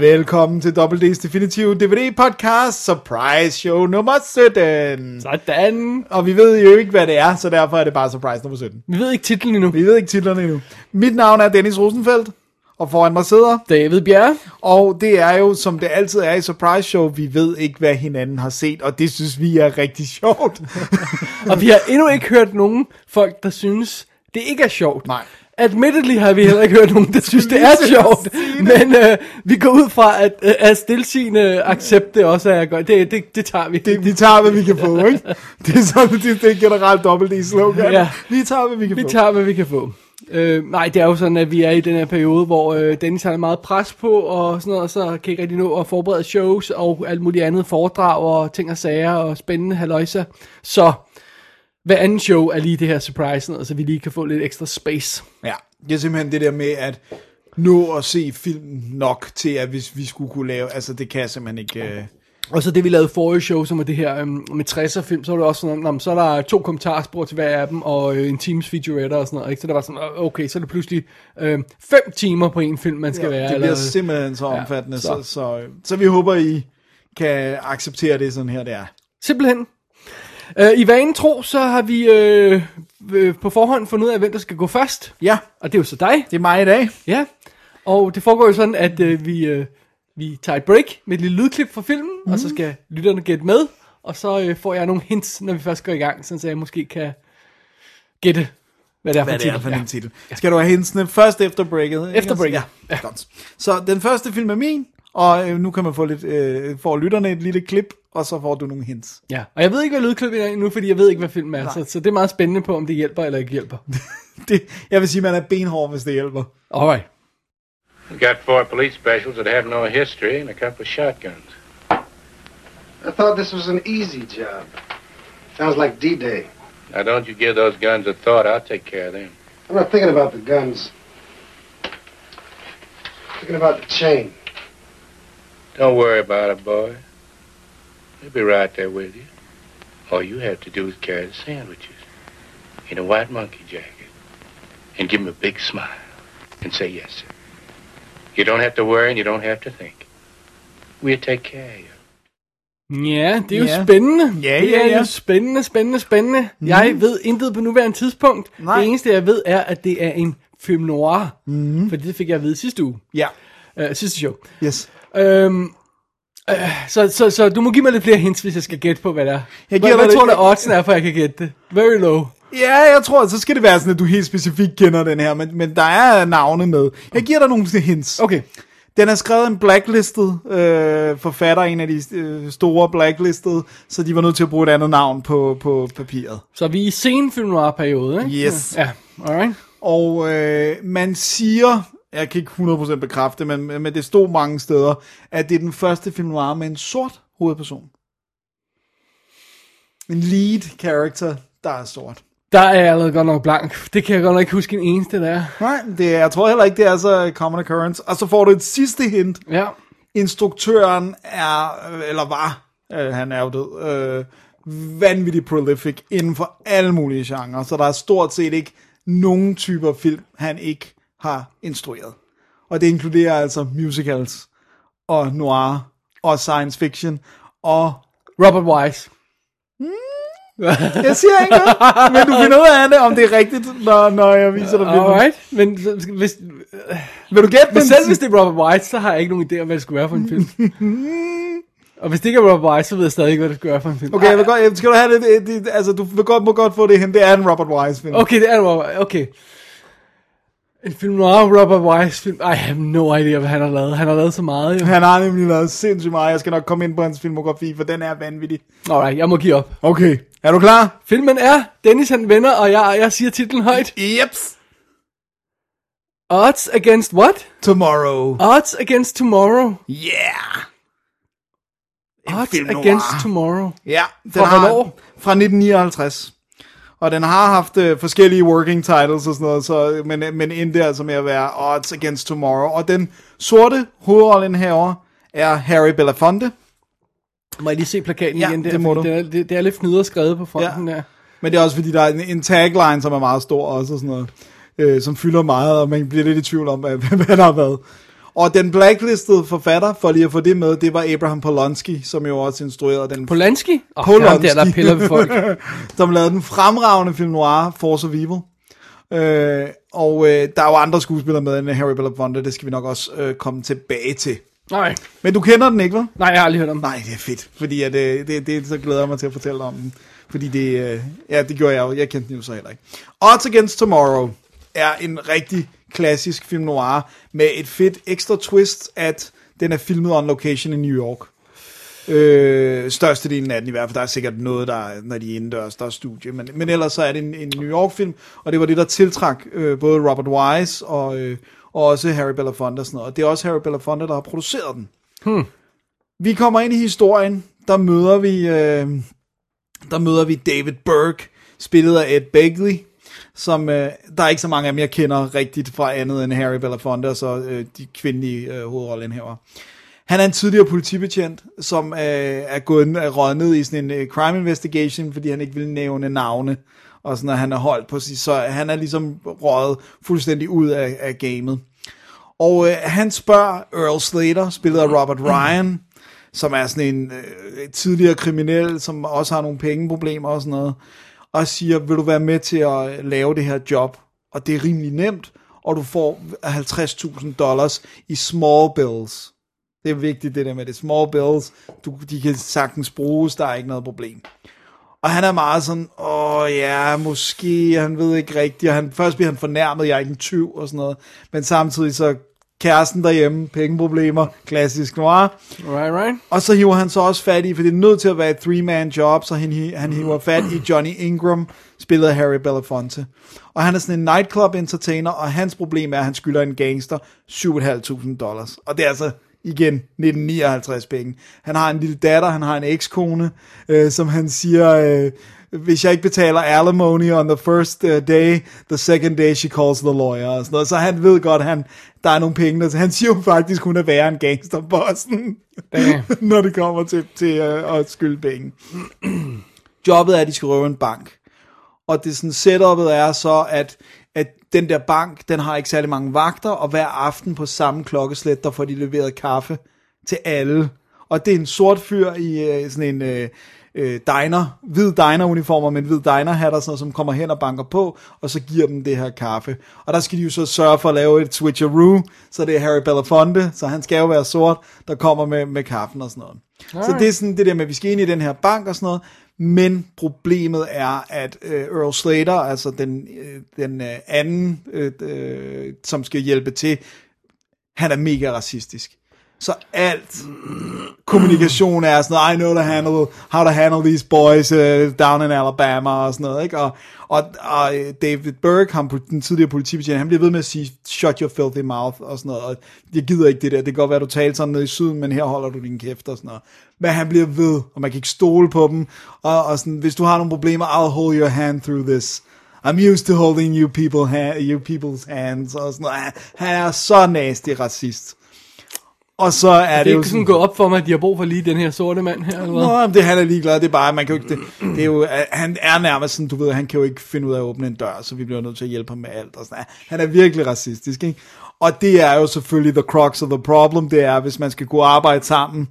Velkommen til WD's Definitive DVD Podcast Surprise Show nummer 17. Sådan. Og vi ved jo ikke, hvad det er, så derfor er det bare surprise nummer 17. Vi ved ikke titlen endnu. Vi ved ikke titlerne endnu. Mit navn er Dennis Rosenfeldt, og foran mig sidder, David Bjerre. og det er jo, som det altid er i surprise show, vi ved ikke, hvad hinanden har set, og det synes vi er rigtig sjovt. Og vi har endnu ikke hørt nogen folk, der synes, det ikke er sjovt. Nej. Admittedly har vi heller ikke hørt nogen, der synes, det er sjovt. Men øh, vi går ud fra, at, øh, at stilsigende accept det også er godt. Det, det, det tager vi. Det, vi tager, hvad vi kan få, ikke? Det er sådan, det, det er generelt dobbelt slogan. Ja. Vi tager, hvad vi kan Vi få. tager, hvad vi kan få. Øh, nej, det er jo sådan, at vi er i den her periode, hvor øh, Dennis har meget pres på, og sådan noget, og så kan ikke rigtig nå at forberede shows, og alt muligt andet foredrag, og ting og sager, og spændende haløjser. Så hver anden show er lige det her surprise, noget, så vi lige kan få lidt ekstra space. Ja, det er simpelthen det der med at nå at se film nok til, at hvis vi skulle kunne lave, altså det kan jeg simpelthen ikke... Øh... Og så det, vi lavede forrige show, som var det her øhm, med 60'er film, så var det også sådan, nå, men så er der to kommentarspor til hver af dem, og øh, en teams featurette og sådan noget, ikke? Så det var sådan, øh, okay, så er det pludselig øh, fem timer på en film, man skal være. Det bliver eller, simpelthen så omfattende, så. så. Så, så, så vi håber, I kan acceptere det sådan her, det er. Simpelthen. Øh, I vanen tro, så har vi øh, øh, på forhånd fundet ud af, hvem der skal gå først. Ja, Og det er jo så dig. det er mig i dag. Ja. Og det foregår jo sådan, at øh, vi, øh, vi tager et break med et lille lydklip fra filmen, mm. og så skal lytterne gætte med. Og så øh, får jeg nogle hints, når vi først går i gang, sådan så jeg måske kan gætte, hvad det er for Hvad en det er titel. for Ja. en titel. Skal du have hintsene først efter breaket? ikke? Efter breaket. Ja, ja. Godt. Så den første film er min, og øh, nu kan man få lidt, øh, får lytterne et lille klip, og så får du nogle hints. Ja, og jeg ved ikke, hvad lydklippet er endnu, fordi jeg ved ikke, hvad filmen er. Så, så det er meget spændende på, om det hjælper eller ikke hjælper. Det, jeg vil sige, man er benhård, hvis det hjælper. Alright. We got four police specials that have no history and a couple of shotguns. I thought this was an easy job. Sounds like D-Day. Now, don't you give those guns a thought. I'll take care of them. I'm not thinking about the guns. thinking about the chain. Don't worry about it, boy. We'll be right there with you. All you have to do is carry the sandwiches in a white monkey jacket and give 'em a big smile and say yes, sir. You don't have to worry and you don't have to think. We'll take care of you. Ja, det er jo Ja. spændende. Ja, det ja, er ja. jo spændende, spændende, spændende. Mm. Jeg ved intet på nuværende tidspunkt. Nej. Det eneste, jeg ved, er, at det er en film noir. Mm. For det fik jeg at vide sidste uge. Ja, Uh, sidste show. yes. Øhm, uh, så, så, så du må give mig lidt flere hints, hvis jeg skal gætte på, hvad det er. Jeg Hvad, giver hvad dig tror du, oddsen er, for jeg kan gætte det? Very low. Ja, jeg tror, så skal det være sådan, at du helt specifikt kender den her, men, men der er navne med. Jeg giver dig nogle hints. Okay. Den er skrevet en blacklistet øh, forfatter, en af de øh, store blacklisted, så de var nødt til at bruge et andet navn på, på papiret. Så vi er i sen film noir-periode, ikke? Yes. Ja, alright. Og øh, man siger, jeg kan ikke 100% bekræfte, men, men det stod mange steder, at det er den første film noir med en sort hovedperson. En lead character, der er sort. Der er jeg allerede godt nok blank. Det kan jeg godt nok ikke huske en eneste, der er. Nej, det, er- jeg tror heller ikke, det er så common occurrence. Og så får du et sidste hint. Ja. Instruktøren er, øh, eller var, øh, han er jo død, øh, vanvittigt prolific inden for alle mulige genrer. Så der er stort set ikke nogen typer film, han ikke har instrueret. Og det inkluderer altså musicals, og noir, og science fiction, og Robert Wise. jeg siger ikke noget, men du finder ud af det, om det er rigtigt, når, når jeg viser dig filmen. Alright. Men hvis, Vil du gætte men selv hvis det er Robert Wise, så har jeg ikke nogen idé om, hvad det skulle være for en film. Og hvis det ikke er Robert Wise, så ved jeg stadig ikke, hvad det skulle være for en film. Okay, jeg vil godt, jeg- skal du have det, det, det, altså du vil godt, må godt få det hen, det er en Robert Wise film. Okay, det er Robert Wise. Okay. En film noir, Robert Wise film. I have no idea, hvad han har lavet. Han har lavet så meget, jo. Han har nemlig lavet sindssygt meget. Jeg skal nok komme ind på hans filmografi, for den er vanvittig. Alright, jeg må give op. Okay, er du klar? Filmen er Dennis han venner, og jeg, jeg siger titlen højt. Jeps. Odds against what? Tomorrow. Odds against tomorrow. Yeah. Odds film noir. Against Tomorrow. Ja, den Fra har, hvornår? Fra 1959. Og den har haft øh, forskellige working titles og sådan noget, så, men, men endte altså med at være Odds Against Tomorrow. Og den sorte hovedrollenhaver er Harry Belafonte. Må jeg lige se plakaten Ja, igen der, det må du. Det, er, det, det er lidt fnidder skrevet på fronten Ja. der. Men det er også fordi, der er en, en tagline, som er meget stor også, og sådan noget, øh, som fylder meget, og man bliver lidt i tvivl om, hvad, hvad der har været. Og den blacklistede forfatter, for lige at få det med, det var Abraham Polanski, som jo også instruerede den Polanski? Åh, Polanski. der, der piller ved folk. som lavede den fremragende film noir, Force of Evil. Øh, og øh, der er jo andre skuespillere med end Harry Belafonte, det skal vi nok også øh, komme tilbage til. Nej, Men du kender den ikke, vel? nej, jeg har aldrig hørt om. Nej, det er fedt, fordi at, øh, det, det, så glæder jeg mig til at fortælle om den. Fordi det, øh, ja, det gjorde jeg jo, jeg kendte den jo så heller ikke. Odds Against Tomorrow er en rigtig klassisk film noir, med et fedt ekstra twist, at den er filmet on location i New York. Øh, størstedelen af den i hvert fald, der er sikkert noget, der er, når de er indendørs, der er studie, men, men ellers så er det en, en New York film, og det var det, der tiltrak øh, både Robert Wise og, øh, og også Harry Belafonte og sådan noget, og det er også Harry Belafonte, der har produceret den. Vi kommer ind i historien, der møder vi, øh, der møder vi David Burke, spillet af Ed Begley, som øh, der er ikke så mange af dem, jeg kender rigtigt fra andet end Harry Belafonte og så øh, de kvindelige øh, hovedrollenhæver. Han er en tidligere politibetjent, som øh, er gået er rådnet i sådan en øh, crime investigation, fordi han ikke vil nævne navne, og sådan, at han er holdt på sig. Så han er ligesom røget fuldstændig ud af, af gamet. Og øh, han spørger Earl Slater, spillet af Robert Ryan, som er sådan en øh, tidligere kriminel, som også har nogle pengeproblemer og sådan noget, og siger, vil du være med til at lave det her job? Og det er rimelig nemt, og du får 50.000 dollars i small bills. Det er vigtigt det der med det small bills. Du, de kan sagtens bruges, der er ikke noget problem. Og han er meget sådan, åh ja, måske, han ved ikke rigtigt, og han, først bliver han fornærmet, jeg er ikke en tyv og sådan noget, men samtidig så kæresten derhjemme, pengeproblemer, klassisk noir, Right, right. og så hiver han så også fat i, for det er nødt til at være et three-man job, så han, han hiver fat i Johnny Ingram, spillet af Harry Belafonte. Og han er sådan en nightclub entertainer, og hans problem er, at han skylder en gangster 7.500 dollars. Og det er altså igen 1959 penge. Han har en lille datter, han har en ekskone, øh, som han siger, øh, hvis jeg ikke betaler alimony on the first uh, day, the second day she calls the lawyer, og sådan noget. Så han ved godt, han, der er nogle penge, der, han siger jo faktisk, hun er værre end gangsterbossen, når det kommer til, til uh, at skylde penge. Jobbet er, at de skal røve en bank. Og det sådan setupet er så, at, at den der bank, den har ikke særlig mange vagter, og hver aften på samme klokkeslæt, der får de leveret kaffe til alle. Og det er en sort fyr i øh, sådan en øh, øh, diner, hvid diner-uniformer med en hvid diner-hat og sådan noget, som kommer hen og banker på, og så giver dem det her kaffe. Og der skal de jo så sørge for at lave et switcheroo, så det er Harry Belafonte, så han skal jo være sort, der kommer med, med kaffen og sådan noget. Så det er sådan det der med, at vi skal ind i den her bank og sådan noget, men problemet er, at øh, Earl Slater, altså den, øh, den øh, anden, øh, øh, som skal hjælpe til, han er mega racistisk. Så alt kommunikation er sådan noget, I know to handle, how to handle these boys uh, down in Alabama og sådan noget, ikke? Og, og, og David Burke, ham, den tidligere politibetjent, han bliver ved med at sige, shut your filthy mouth og sådan noget, og jeg gider ikke det der, det kan godt være, du taler sådan nede i syden, men her holder du din kæft og sådan noget. Men han bliver ved, og man kan ikke stole på dem, og, og sådan, hvis du har nogle problemer, I'll hold your hand through this. I'm used to holding you, people ha- you people's hands, og sådan noget. Han- Han er så nasty racist. Og så er Det det, er jo ikke sådan gået op for mig, at de har brug for lige den her sorte mand her, eller hvad? Nå, men det han er ligeglad, det er bare, man kan jo ikke, det, det er jo, han er nærmest sådan, du ved, han kan jo ikke finde ud af at åbne en dør, så vi bliver nødt til at hjælpe ham med alt, og sådan. Han er virkelig racistisk, ikke? Og det er jo selvfølgelig the crux of the problem, det er, hvis man skal kunne arbejde sammen,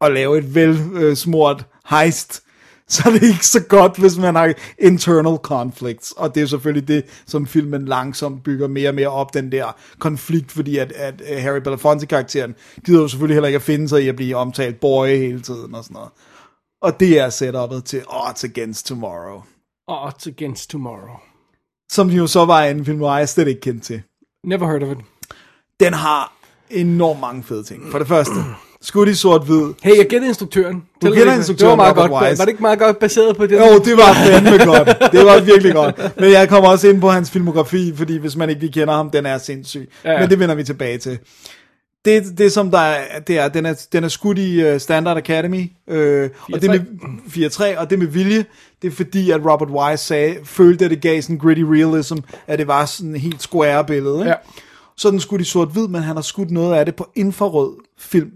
og lave et velsmurt heist, så er det ikke så godt, hvis man har internal conflicts. Og det er selvfølgelig det, som filmen langsomt bygger mere og mere op, den der konflikt, fordi at, at øh, Harry Belafonte-karakteren gider jo selvfølgelig heller ikke at finde sig i at blive omtalt boy hele tiden og sådan noget. Og det er setupet til Odds Against Tomorrow. Odds Against Tomorrow. Som jo så var en film, hvor jeg slet ikke kendte til. Never heard of it. Den har enormt mange fede ting. For det første, skud i sort-hvid. Hey, jeg gættede instruktøren. Du Tillykke. gætter Det instruktøren, var meget Robert godt. Wise. Var det ikke meget godt baseret på det? Jo, det var fandme godt. Det var virkelig godt. Men jeg kommer også ind på hans filmografi, fordi hvis man ikke lige kender ham, den er sindssyg. Ja, ja. Men det vender vi tilbage til. det, det som der er, det er, den er, den er skudt i uh, Standard Academy, øh, og det med 4-3, og det med vilje, det er fordi, at Robert Wise sagde, følte, at det gav sådan gritty realism, at det var sådan en helt square billede. Ikke? Ja. Så den skudt i sort-hvid, men han har skudt noget af det på infrarød film,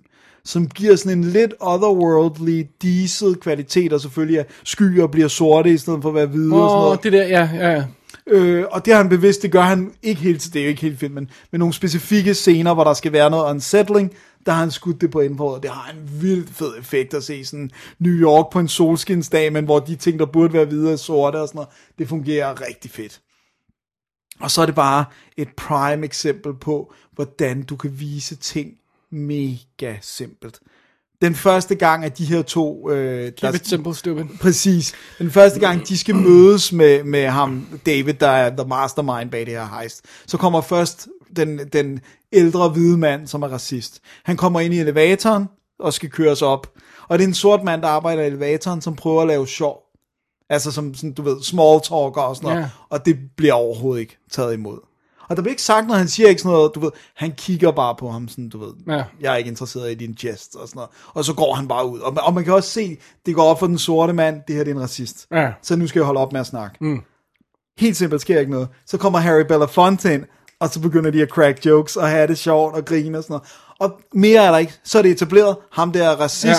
som giver sådan en lidt otherworldly, diesel kvalitet, og selvfølgelig at skyer bliver sorte i stedet for at være hvide og sådan noget. det der, ja, ja, ja. Øh, og det har han bevidst, det gør han ikke helt, det er jo ikke helt filmen, men nogle specifikke scener, hvor der skal være noget unsettling, der har han skudt det på og det har en vildt fed effekt at se sådan New York på en solskinsdag, men hvor de ting, der burde være hvide, er sorte og sådan noget, det fungerer rigtig fedt. Og så er det bare et prime eksempel på, hvordan du kan vise ting mega simpelt. Den første gang, at de her to... Øh, Keep it simple, stupid. Præcis. Den første gang, de skal mødes med, med ham, David, der er the mastermind bag det her heist, så kommer først den, den ældre hvide mand, som er racist. Han kommer ind i elevatoren og skal køres op. Og det er en sort mand, der arbejder i elevatoren, som prøver at lave sjov. Altså som, sådan, du ved, small talker og sådan noget. Ja. Og det bliver overhovedet ikke taget imod. Og der bliver ikke sagt noget, han siger ikke sådan noget, du ved, han kigger bare på ham, sådan, du ved, Ja. jeg er ikke interesseret i din jest, og sådan noget. Og så går han bare ud. Og, og man kan også se, det går op for den sorte mand, det her det er en racist. Ja. Så nu skal jeg holde op med at snakke. Mm. Helt simpelt sker ikke noget. Så kommer Harry Belafonte ind, og så begynder de at crack jokes, og have det sjovt, og grine og sådan noget. Og mere er der ikke. Så er det etableret, ham der er racist, Ja.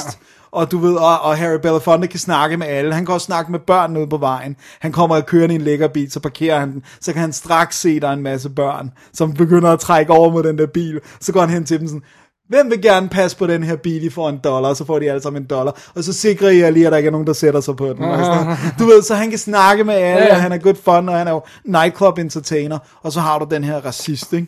Og du ved, og, og Harry Belafonte kan snakke med alle. Han kan også snakke med børn ude på vejen. Han kommer og kører i en lækker bil, så parkerer han den. Så kan han straks se, der er en masse børn, som begynder at trække over mod den der bil. Så går han hen til dem sådan, Hvem vil gerne passe på den her bil, I får en dollar, og så får de alle sammen en dollar, og så sikrer I jer lige, at der ikke er nogen, der sætter sig på den. Noget. Du ved, så han kan snakke med alle, Ja. og han er good fun, og han er jo nightclub entertainer, og så har du den her racist, ikke?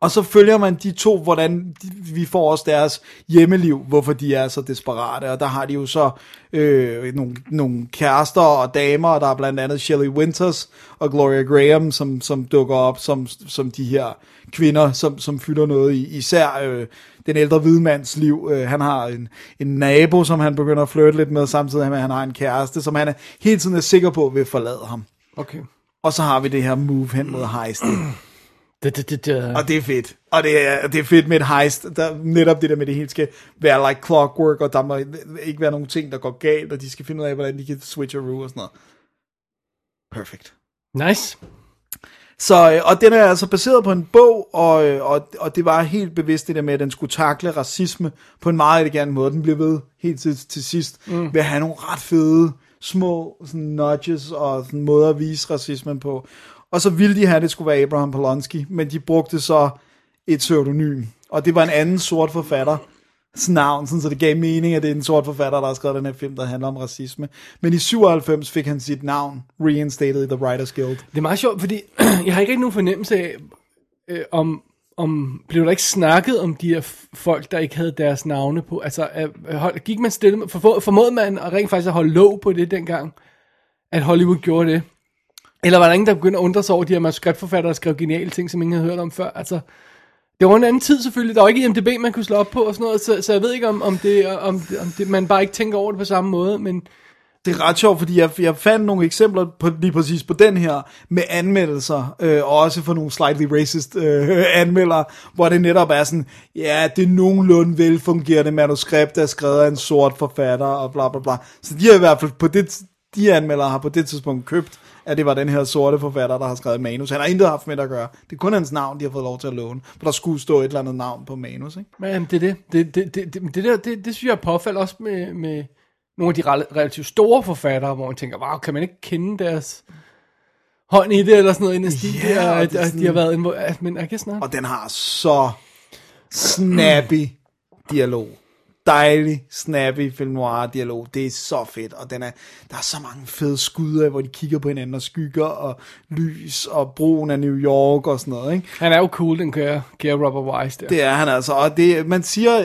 Og så følger man de to, hvordan de, vi får også deres hjemmeliv, hvorfor de er så desperate. Og der har de jo så øh, nogle, nogle kærester og damer, og der er blandt andet Shelley Winters og Gloria Graham, som, som dukker op som, som de her kvinder, som, som fylder noget i. Især øh, den ældre hvide mands liv. Øh, han har en, en nabo, som han begynder at flirte lidt med, samtidig med, at han har en kæreste, som han er, hele tiden er sikker på vil forlade ham. Okay. Og så har vi det her move hen mod heisten. Det, det, det, det. Og det er fedt. Og det er, det er fedt med et heist. Der, netop det der med, det hele skal være like clockwork, og der må ikke være nogen ting, der går galt, og de skal finde ud af, hvordan de kan switch og og sådan noget. Perfect. Nice. Så, øh, og den er altså baseret på en bog, og, øh, og, og det var helt bevidst det der med, at den skulle takle racisme på en meget elegant måde. Den blev ved helt til, til sidst mm. ved at have nogle ret fede små sådan nudges og sådan måder at vise racismen på. Og så ville de have, at det skulle være Abraham Polonsky, men de brugte så et pseudonym. Og det var en anden sort forfatter, navn, sådan, så det gav mening, at det er en sort forfatter, der har skrevet den her film, der handler om racisme. Men i 97 fik han sit navn reinstated i The Writers Guild. Det er meget sjovt, fordi jeg har ikke rigtig nogen fornemmelse af, øh, om, om blev der ikke snakket om de her folk, der ikke havde deres navne på? Altså, øh, hold, gik man stille, for, formåede man at rent faktisk at holde lov på det dengang, at Hollywood gjorde det? Eller var der ingen, der begyndte at undre sig over de her manuskriptforfattere, der skrev geniale ting, som ingen havde hørt om før? Altså, det var en anden tid selvfølgelig. Der var ikke IMDb, man kunne slå op på og sådan noget, så, så jeg ved ikke, om, om, det, om, det, om det, man bare ikke tænker over det på samme måde, men Det er ret sjovt, fordi jeg, jeg fandt nogle eksempler på lige præcis på den her, med anmeldelser, øh, og også for nogle slightly racist øh, anmeldere, hvor det netop er sådan, ja, det er nogenlunde velfungerende manuskript, der er skrevet af en sort forfatter, og bla bla bla. Så de har i hvert fald på det, de anmeldere har på det tidspunkt købt, at det var den her sorte forfatter, der har skrevet manus. Han har intet haft med at gøre. Det er kun hans navn, de har fået lov til at låne, for der skulle stå et eller andet navn på manus, ikke? Men jamen, det er det. Det, det, det, det, det, der, det, det synes jeg påfalder også med, med nogle af de rel- relativt store forfattere, hvor man tænker, wow, kan man ikke kende deres hånd i det, eller sådan noget, inden yeah, og at, det er sådan- de har været involveret, men jeg kan snart. Og den har så snappy dialog. Dejlig, snappy film noir dialog. Det er så fedt, og den er, der er så mange fede skud af, hvor de kigger på hinanden, og skygger, og lys, og broen af New York, og sådan noget, ikke? Han er jo cool, den kære, kære Robert Wise der. Det er han altså, og det, man siger,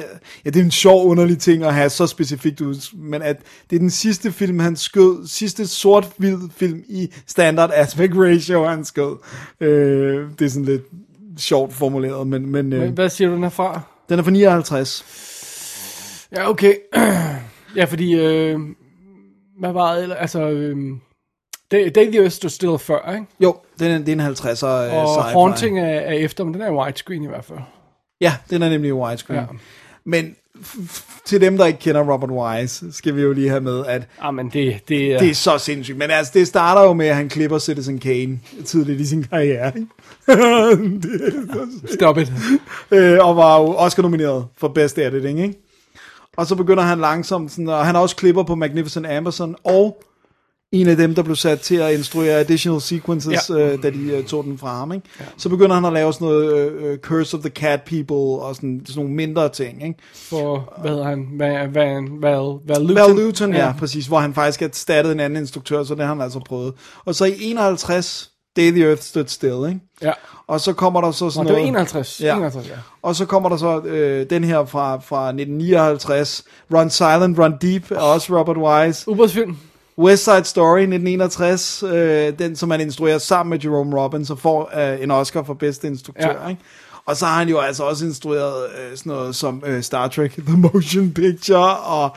ja, det er en sjov, underlig ting at have så specifikt ud, men at det er den sidste film, han skød, sidste sort-hvid film i standard aspect ratio, han skød. Øh, det er sådan lidt sjovt formuleret, men, men øh, Hvad siger du, den er fra? den er fra 59. Ja, okay. ja, fordi, øh, hvad var det, altså, øh, the Earth Still før, ikke? Jo, den er, det er en 50'er øh, Og sci-fi. Haunting er, er efter, men den er widescreen i hvert fald. Ja, den er nemlig widescreen. Ja. Men til dem, der ikke kender Robert Wise, skal vi jo lige have med, at Ah, men det, det, er... det er så sindssygt. Men altså, det starter jo med, at han klipper Citizen Kane tidligt i sin karriere. er Stop it. øh, og var jo Oscar nomineret for Best Editing, ikke? Og så begynder han langsomt, sådan, og han er også klipper på Magnificent Amazon, og en af dem, der blev sat til at instruere additional sequences, Ja. øh, da de øh, tog den fra ham, ikke? Ja. Så begynder han at lave sådan noget øh, øh, Curse of the Cat People, og sådan, sådan nogle mindre ting, ikke? For, hvad hedder han? Van, Van, Val, Val Luton. Val Luton, ja. ja, præcis, hvor han faktisk har erstattet en anden instruktør, så det har han altså prøvet. Og så i 51, Day the Earth Stood Still, ikke? Ja. Og så kommer der så Nå, sådan det var noget... 51. Ja. 51, ja. Og så kommer der så øh, den her fra, fra 1959, Run Silent, Run Deep, er også Robert Wise. Ubådsfilm. West Side Story 1961, øh, den som han instruerer sammen med Jerome Robbins og får øh, en Oscar for bedste instruktør. Ja. Ikke? Og så har han jo altså også instrueret øh, sådan noget som øh, Star Trek The Motion Picture, og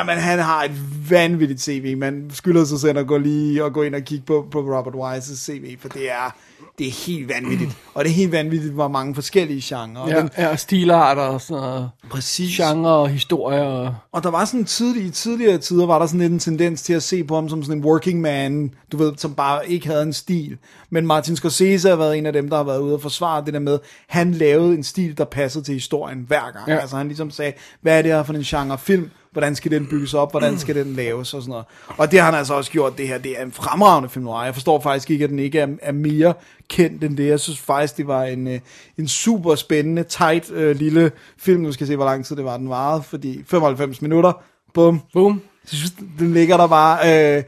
ah, men han har et vanvittigt CV. Man skylder sig selv at gå lige og gå ind og kigge på, på Robert Wise's CV, for det er, det er helt vanvittigt. Og det er helt vanvittigt, hvor mange forskellige genrer. Ja, den, ja, stilarter og sådan noget. præcis. Genre og historie og... Og der var sådan tidlig, i tidligere tider, var der sådan lidt en tendens til at se på ham som sådan en working man, du ved, som bare ikke havde en stil. Men Martin Scorsese har været en af dem, der har været ude og forsvare det der med, han lavede en stil, der passede til historien hver gang. Ja. Altså han ligesom sagde, hvad er det her for en genre film? Hvordan skal den bygges op? Hvordan skal den laves? Og sådan noget. Og det har han altså også gjort, det her. Det er en fremragende film noir. Jeg forstår faktisk ikke, at den ikke er, er mere kendt end det. Jeg synes faktisk, det var en, øh, en super spændende, tight øh, lille film. Nu skal jeg se, hvor lang tid det var, den varede. Fordi 95 minutter. Bum. Boom. Jeg synes, den ligger der bare. Øh,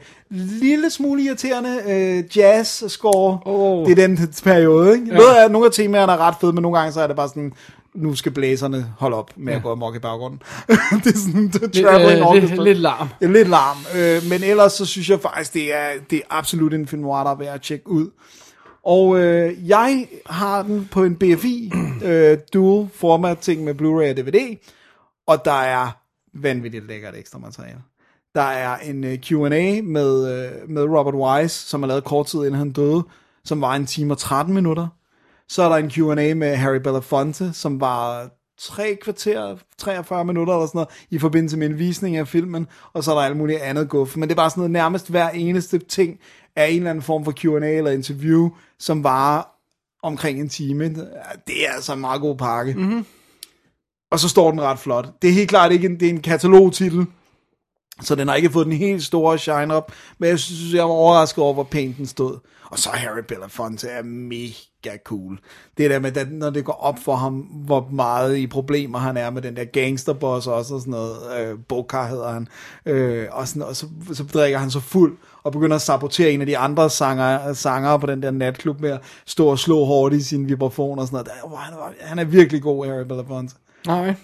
lille smule irriterende øh, jazz-score. Åh. Det er den periode, ikke? Ja. Noget af, nogle af temaerne er ret fede, men nogle gange så er det bare sådan, nu skal blæserne holde op med ja. at gå amok i baggrunden. det er sådan, the Lidt, traveling øh, orchestra. lidt, lidt larm. Ja, lidt larm. Øh, men ellers så synes jeg faktisk, det er, det er absolut en film noir, der er værd at tjekke ud. Og øh, jeg har den på en BFI øh, dual format ting med Blu-ray og DVD, og der er vanvittigt lækkert ekstra materiale. Der er en øh, Q&A med, øh, med Robert Wise, som er lavet kort tid inden han døde, som var en time og 13 minutter. Så er der en Q&A med Harry Belafonte, som var tre kvarter, 43 minutter eller sådan noget, i forbindelse med en visning af filmen, og så er der alt muligt andet guf. Men det er bare sådan noget, nærmest hver eneste ting er en eller anden form for Q&A eller interview, som varer omkring en time. Det er altså en meget god pakke. Mm-hmm. Og så står den ret flot. Det er helt klart ikke en, det er en katalogtitel, så den har ikke fået den helt store shine up, men jeg synes, jeg var overrasket over, hvor pænt den stod. Og så Harry Belafonte er mega cool. Det der med, at når det går op for ham, hvor meget i problemer han er med den der gangsterboss også, og sådan noget, øh, Bokar hedder han, øh, og, sådan, og så, så drikker han så fuld, og begynder at sabotere en af de andre sanger, sanger på den der natklub med at stå og slå hårdt i sin vibrafon og sådan noget. Der, han, han er virkelig god, Harry Belafonte. Nej.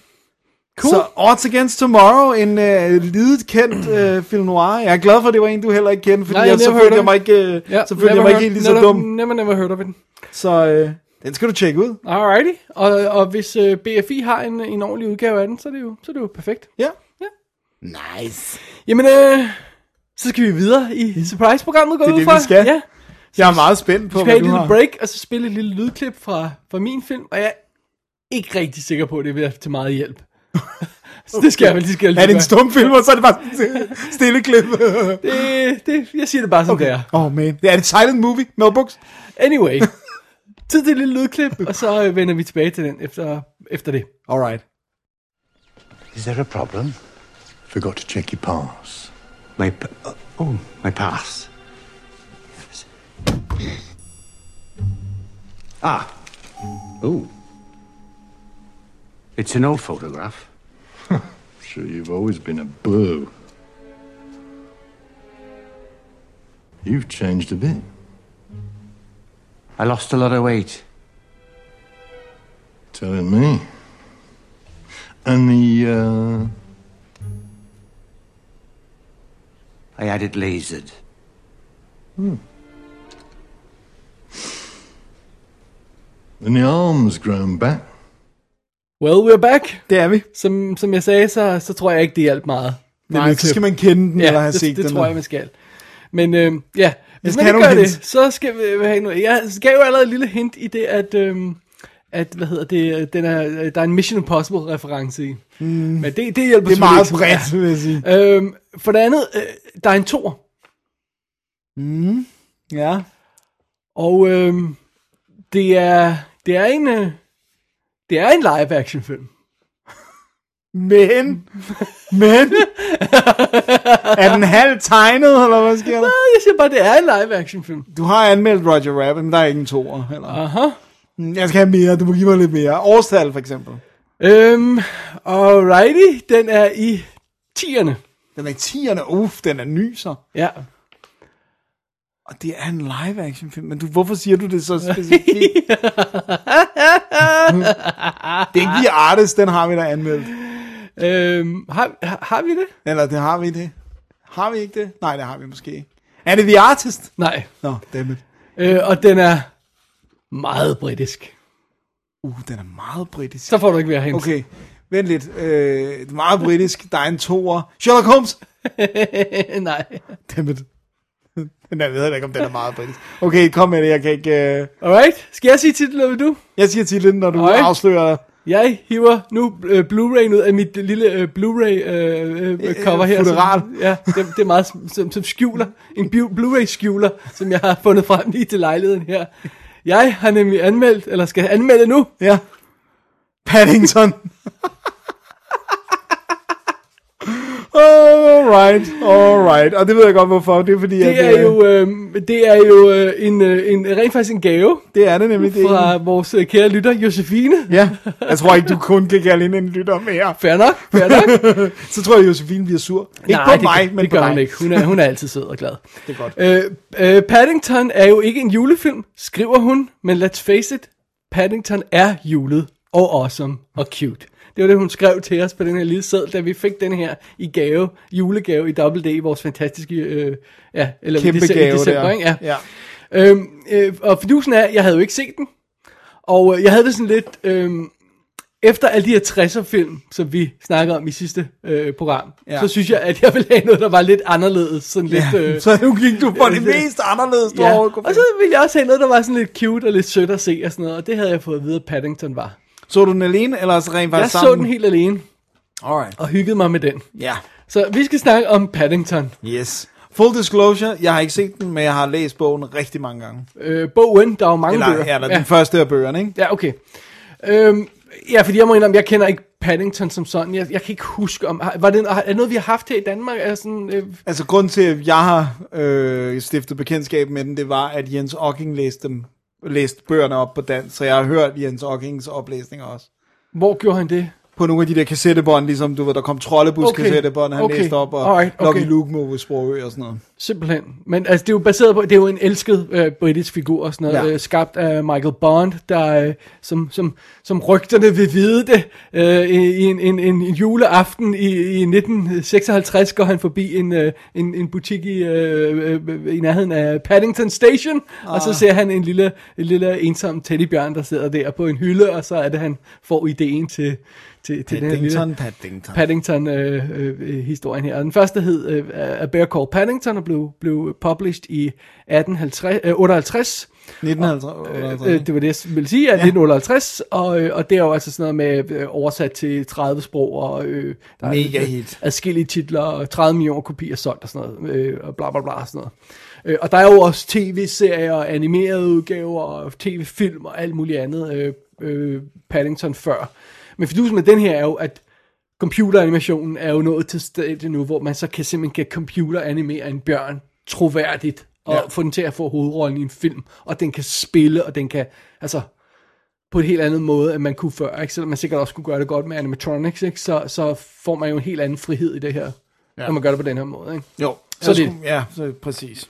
Cool. Så Odds Against Tomorrow, en uh, lidet kendt uh, film noir. Jeg er glad for, at det var en, du heller ikke kendte, fordi Nej, jeg så følte jeg mig ikke, uh, Ja, så følte jeg mig ikke helt lige så dum. Never, never heard of it. Så uh, den skal du tjekke ud. Alrighty. Og, og hvis uh, BFI har en, en ordentlig udgave af den, så er det jo, så er det jo perfekt. Ja. Ja. Nice. Jamen, øh, så skal vi videre i surprise-programmet, går Det er det, fra. vi skal. Ja. Jeg er meget spændt på, Vi skal hvad have et du lille break, og så spille et lille lydklip fra, fra min film, og jeg er ikke rigtig sikker på, at det vil være til meget hjælp. Så det skal jeg vel, det skal jeg Er lige det en stumfilm, og så er det bare sådan stille klip? det, det, jeg siger det bare som okay. det er. Åh, oh, man. Det er et silent movie, Mel Brooks. Anyway, tid til et lille lydklip, og så øh, vender vi tilbage til den efter, efter det. Alright. Is there a problem? Forgot to check your pass. My p- uh, oh, my pass. Yes. Ah. Oh. It's an old photograph. Sure, you've always been a boo. You've changed a bit. I lost a lot of weight. Telling me. And the, uh, I had it lasered. Hmm. and the arm's grown back. Well, we're back. Det er vi. Som, som jeg sagde, så, så tror jeg ikke, det hjalp meget. Det Nej, så skal man kende den, ja, eller have det, set det den. tror jeg, man skal. Men øh, ja, hvis man ikke gør nogle det, så skal vi have noget. Jeg gav jo allerede et lille hint i det, at, øh, at, hvad hedder det, den er, der er en Mission Impossible reference i. Mm. Men det, det hjælper Det er meget ikke bredt, vil jeg sige. meget. Øhm, for det andet, øh, der er en tor, Ja. og øhm, det er, det er en, øh, det er en live action film. Men, men, er den halv tegnet, eller hvad sker der? Jeg siger bare, det er en live action film. Du har anmeldt Roger Rabbit, men der er ingen toer heller. Aha. Mm, Jeg skal have mere, du må give mig lidt mere. Årstal for eksempel. Øhm, alrighty, den er i 10'erne. Den er i 10'erne. Uff, den er ny så. Ja. Og det er en live action film, men du, hvorfor siger du det så specifikt? det er ikke The Artist, den har vi da anmeldt. Øhm, har, har, har vi det? Eller det har vi det. Har vi ikke det? Nej, det har vi måske ikke. Er det The Artist? Nej. Nå, dammit. Øh, og den er meget britisk. Uh, den er meget britisk. Så får du ikke mere hens. Okay, vent lidt. Øh, meget britisk. Der er en toer. Sherlock Holmes. Nej. Dammit. Den er, jeg ved ikke, om den er meget britisk. Okay, kom med det. Jeg kan ikke... Øh... Alright, skal jeg sige titlen, eller vil du? Jeg siger titlen, når du Alright. afslører... Jeg hiver nu øh, Blu-ray ud af mit lille øh, Blu-ray øh, øh, cover her. futteral. Som, ja, det, det er meget som, som, skjuler. En bu- Blu-ray skjuler, som jeg har fundet frem lige til lejligheden her. Jeg har nemlig anmeldt, eller skal anmelde nu, Ja. Paddington. alright, alright. Og det ved jeg godt, hvorfor. Det er fordi, at, det er jo, øh, det er jo øh, en, øh, en, rent faktisk en gave Det er det nemlig. Det fra vores øh, kære lytter, Josefine. Ja, jeg tror ikke, du kun kan kalde hende en lytter mere. Fair nok, fair nok. Så tror jeg, Josefine bliver sur. Ikke Nej, på mig, det, men det på gør dig. hun ikke. Hun er, hun er altid sød og glad. Det er godt. Øh, øh, Paddington er jo ikke en julefilm, skriver hun, men let's face it, Paddington er julet og awesome og cute. Det var det, hun skrev til os på den her lille seddel, da vi fik den her i gave, julegave i Double D, vores fantastiske, øh, ja, eller Kæmpe i dece- gave december, der. ikke? Ja. Ja. Øhm, øh, og fidusen er, jeg havde jo ikke set den, og øh, jeg havde det sådan lidt, øh, efter alle de her 60'er film, som vi snakkede om i sidste øh, program, Ja. så synes jeg, at jeg ville have noget, der var lidt anderledes, sådan lidt... Ja, Øh, så nu gik du for det øh, mest anderledes, du Ja, og så ville jeg også have noget, der var sådan lidt cute og lidt sødt at se og sådan noget, og det havde jeg fået at vide, at Paddington var. Så du den alene, eller så rent Jeg faktisk så sammen? den helt alene, Alright. og hyggede mig med den. Ja. Så vi skal snakke om Paddington. Yes. Full disclosure, jeg har ikke set den, men jeg har læst bogen rigtig mange gange. Øh, bogen, der er jo mange Eller, bøger. eller ja. den første af bøgerne, ikke? ja, okay. Øhm, ja, fordi jeg må indrømme, jeg kender ikke Paddington som sådan. Jeg, jeg kan ikke huske om... har- Var det, er det noget, vi har haft her i Danmark? Er sådan, øh, Altså, grund til, at jeg har øh, stiftet bekendtskab med den, det var, at Jens Ocking læste, dem, læst bøgerne op på dansk, så jeg har hørt Jens Ockings oplæsninger også. hvor gjorde han det? På nogle af de der kassettebånd, ligesom du ved, der kom troldebus Okay. kassettebånd, han Okay. læste op, og Alright, okay. Lucky Luke Move Sprogø og sådan noget. Simpelthen. Men altså, det er jo baseret på, det er jo en elsket øh, britisk figur og sådan noget, Ja. øh, skabt af Michael Bond, der øh, som, som, som rygterne vil vide det, øh, i en, en, en juleaften i, i 1956 går han forbi en, øh, en, en butik i, øh, øh, i nærheden af Paddington Station, ah. og så ser han en lille, en lille ensom teddybjørn, der sidder der på en hylde, og så er det, han får ideen til, til, til den her lille... Paddington, Paddington. Paddington-historien øh, øh, historien her. Og den første hed øh, A Bear Called Paddington og blev, blev published i 1850, øh, 58. 1950. Øh, det var det, jeg ville sige, at ja. 1958, og, øh, og det er jo altså sådan noget med øh, oversat til 30 sprog, og øh, der Mega er hit. adskillige titler, og 30 millioner kopier solgt og sådan noget, øh, og bla bla bla og sådan noget. Øh, og der er jo også tv-serier, animerede udgaver, og tv-film og alt muligt andet, øh, øh, Paddington før. Men fidusen med den her er jo, at computeranimationen er jo nået til stedet nu, hvor man så kan simpelthen kan computeranimere en bjørn troværdigt, og Ja. ja. få den til at få hovedrollen i en film, og den kan spille, og den kan, altså, på en helt anden måde, end man kunne før, ikke? selvom man sikkert også kunne gøre det godt med animatronics, ikke? Så, så får man jo en helt anden frihed i det her, ja. når man gør det på den her måde. Ikke? Jo, Så det- det. Ja, så præcis.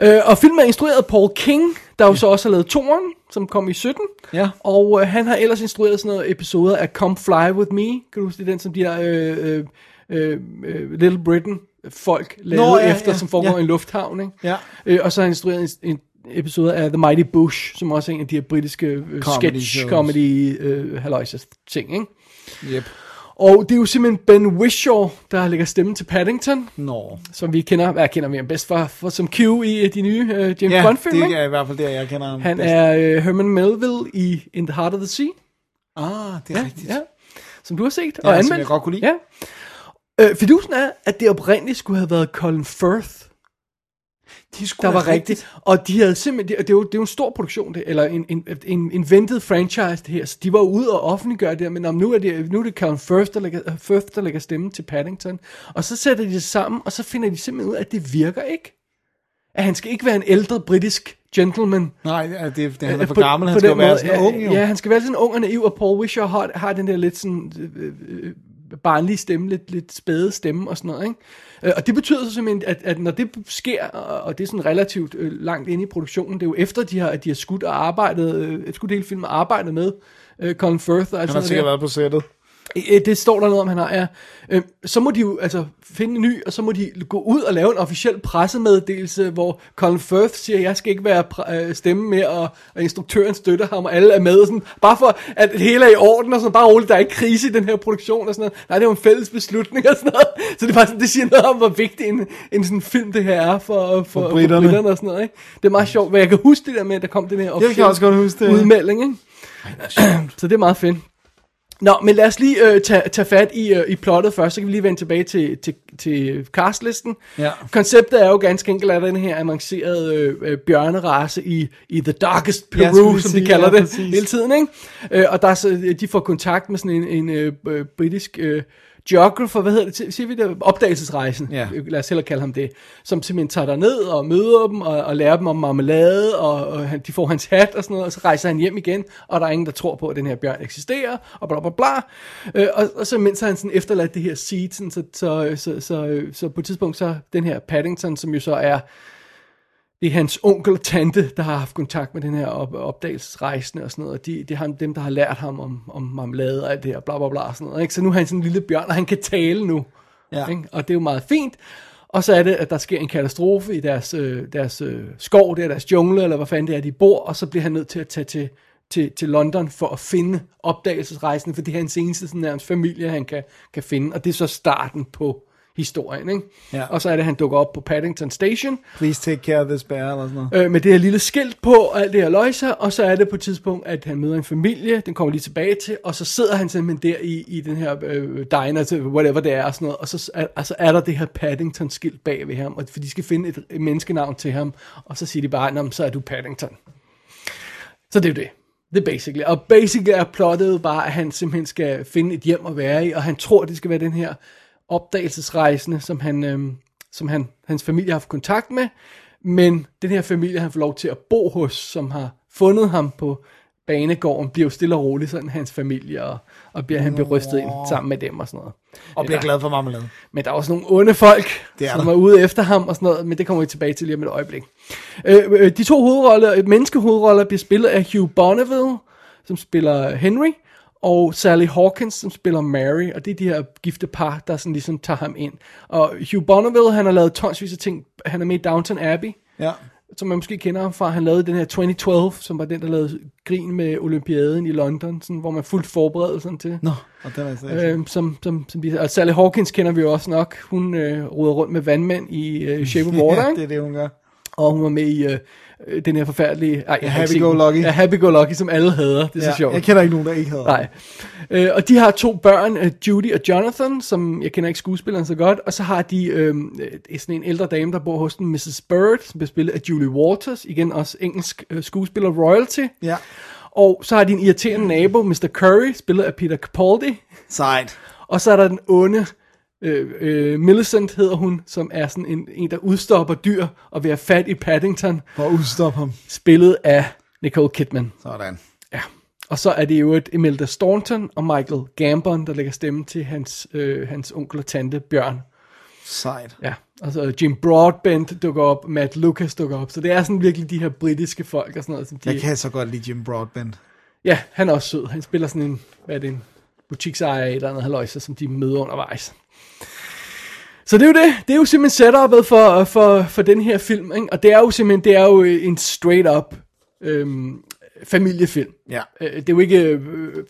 Øh, og filmen er instrueret af Paul King, der jo så også har lavet toren, som kom i 17. Ja. Og øh, han har ellers instrueret sådan noget episoder af Come Fly With Me. Kan du huske det, den, som de her øh, øh, øh, øh, Little Britain folk lavede Nå, ja, efter, ja, som foregår ja. i en lufthavn. Ikke? Ja. Øh, og så har han instrueret en, en episode af The Mighty Bush, som også er en af de her britiske øh, Comedy sketch shows. comedy øh, ting. Ikke? Yep. Og det er jo simpelthen Ben Whishaw, der lægger stemme til Paddington, Nå. som vi kender, hvad kender vi ham bedst for, for som Q i de nye uh, James Ja, Bond-film. det ikke? er i hvert fald der, jeg kender ham Han bedst. er uh, Herman Melville i In the Heart of the Sea. Ah, det er Ja, rigtigt. ja. Som du har set Ja, og som anmeldt. jeg godt kunne lide. Ja. Øh, fidusen er, at det oprindeligt skulle have været Colin Firth, De der var rigtigt. Og de havde simpelthen, det, det, er jo, det er jo en stor produktion, det, eller en, en, en, en ventet franchise det her, så de var ude og offentliggøre det men om nu er det, nu er det Colin Firth der, lægger, Firth, der lægger stemme til Paddington, og så sætter de det sammen, og så finder de simpelthen ud af, at det virker ikke. At han skal ikke være en ældre britisk gentleman. Nej, det, det, han er Øh, for på- gammel, på han skal jo den være sådan ja, ung, jo. Ja, han skal være sådan ung og naiv, og Paul Wisher har, har den der lidt sådan øh, øh, barnlige stemme, lidt, lidt spæde stemme og sådan noget, ikke? Øh, Og det betyder så simpelthen, at, at når det sker, og det er sådan relativt øh, langt inde i produktionen, det er jo efter, de har, at de har skudt og arbejdet, øh, skudt hele filmen og arbejdet med øh, Colin Firth og alt Han har sikkert været på sættet. Øh, Det står der noget om, han har, ja. Øh, Så må de jo altså finde en ny, og så må de gå ud og lave en officiel pressemeddelelse, hvor Colin Firth siger, at jeg skal ikke være øh, stemme mere, og, og instruktøren støtter ham, og alle er med, og sådan, bare for, at det hele er i orden, og sådan, bare roligt, der er ikke krise i den her produktion, og sådan noget. Nej, det er jo en fælles beslutning, og sådan noget. Så det er bare sådan, det siger noget om, hvor vigtig en, en sådan film det her er for, for, for, britterne. for britterne og sådan noget, ikke? Det er meget sjovt, men jeg kan huske det der med, at der kom den her kan også godt huske det. udmelding, ikke? Så det er meget fedt. Nå, men lad os lige øh, tage, tage fat i, øh, i plottet først, så kan vi lige vende tilbage til, til, til castlisten. Ja. Konceptet er jo ganske enkelt af den her avancerede øh, øh, bjørnerace i, i The Darkest Ja, Peru, vi som sige, de kalder ja, det præcis. hele tiden. Ikke? Øh, og der er så, de får kontakt med sådan en, en øh, øh, britisk øh, geographer, hvad hedder det, siger vi det, opdagelsesrejsen, Ja. Lad os hellere kalde ham det, som simpelthen tager der ned og møder dem og, og lærer dem om marmelade, og, og han, de får hans hat og sådan noget, og så rejser han hjem igen, og der er ingen, der tror på, at den her bjørn eksisterer, og bla bla bla. Øh, og, og så mens han sådan efterladt det her seed, sådan, så, så, så, så, så på et tidspunkt så den her Paddington, som jo så er det er hans onkel og tante, der har haft kontakt med den her op- opdagelsesrejsende og sådan noget, og de, det er ham, dem, der har lært ham om, om marmelade og alt det her, bla bla bla og sådan noget, ikke? Så nu er han sådan en lille bjørn, og han kan tale nu, Ja. ikke? og det er jo meget fint. Og så er det, at der sker en katastrofe i deres, øh, deres øh, skov, det er deres jungle, eller hvad fanden det er, de bor, og så bliver han nødt til at tage til, til, til London for at finde opdagelsesrejsen, for det er hans eneste sådan, nærmest familie, han kan, kan finde, og det er så starten på historien. Ikke? Ja. Og så er det, han dukker op på Paddington Station, Please take care of this bear, eller sådan noget. øh, med det her lille skilt på, og alt det her løjser, og så er det på et tidspunkt, at han møder en familie, den kommer lige tilbage til, og så sidder han simpelthen der i, i den her øh, diner, til whatever det er, og sådan noget, og så er, altså er der det her Paddington-skilt bag ved ham, og for de skal finde et, et menneskenavn til ham, og så siger de bare, "Nå, men så er du Paddington. Så det er jo det. Det er basically. Og basically er plottet bare, at han simpelthen skal finde et hjem at være i, og han tror, det skal være den her opdagelsesrejsende, som, han, øhm, som han, hans familie har haft kontakt med, men den her familie, han får lov til at bo hos, som har fundet ham på banegården, bliver jo stille og roligt sådan hans familie, og, og bliver, han bliver rystet ind sammen med dem og sådan noget. Og bliver glad for marmelade. men der er også nogle onde folk, Det er som der. er ude efter ham og sådan noget, men det kommer vi tilbage til lige om et øjeblik. Øh, øh, de to hovedroller, øh, menneskehovedroller bliver spillet af Hugh Bonneville, som spiller Henry, og Sally Hawkins, som spiller Mary, og det er de her gifte par, der sådan ligesom tager ham ind. Og Hugh Bonneville, han har lavet tonsvis af ting. Han er med i Downton Abbey, Ja. som man måske kender ham fra. Han lavede den her 2012, som var den, der lavede grin med Olympiaden i London, sådan, hvor man fuldt forberedelserne til. Nå, og den er så Øh, som, som, som de, og Sally Hawkins kender vi jo også nok. Hun øh, ruder rundt med vandmænd i øh, Shape of Water, ja, det er det, hun gør. og hun var med i øh, øh, den her forfærdelige... Ej, jeg set den. Happy-go-lucky. Ja, Happy Go Lucky, som alle hader. Det er Ja, så sjovt. jeg kender ikke nogen, der ikke havde Nej. Øh, og de har to børn, øh, Judy og Jonathan, som jeg kender ikke skuespilleren så godt, og så har de øh, øh, sådan en ældre dame, der bor hos den, Mrs. Bird, som bliver spillet af Julie Waters, igen også engelsk øh, skuespiller royalty. Ja. Og så har de en irriterende nabo, Mr. Curry, spillet af Peter Capaldi. Sejt. Og så er der den onde, øh, øh, Millicent hedder hun, som er sådan en, en der udstopper dyr og vil have fat i Paddington, For at udstoppe ham. spillet af Nicole Kidman. Sådan. Ja. Og så er det jo et Imelda Staunton og Michael Gambon, der lægger stemme til hans, øh, hans onkel og tante Bjørn. Sejt. Ja, og så Jim Broadbent dukker op, Matt Lucas dukker op, så det er sådan virkelig de her britiske folk og sådan noget. Som de, Jeg kan så godt lide Jim Broadbent. Ja, han er også sød. Han spiller sådan en, hvad er det, en butiksejer eller andet haløjse, som de møder undervejs. Så det er jo det. Det er jo simpelthen setup'et for, for, for den her film. Ikke? Og det er jo simpelthen, det er jo en straight up øhm, familiefilm. Ja. Øh, Det er jo ikke, øh,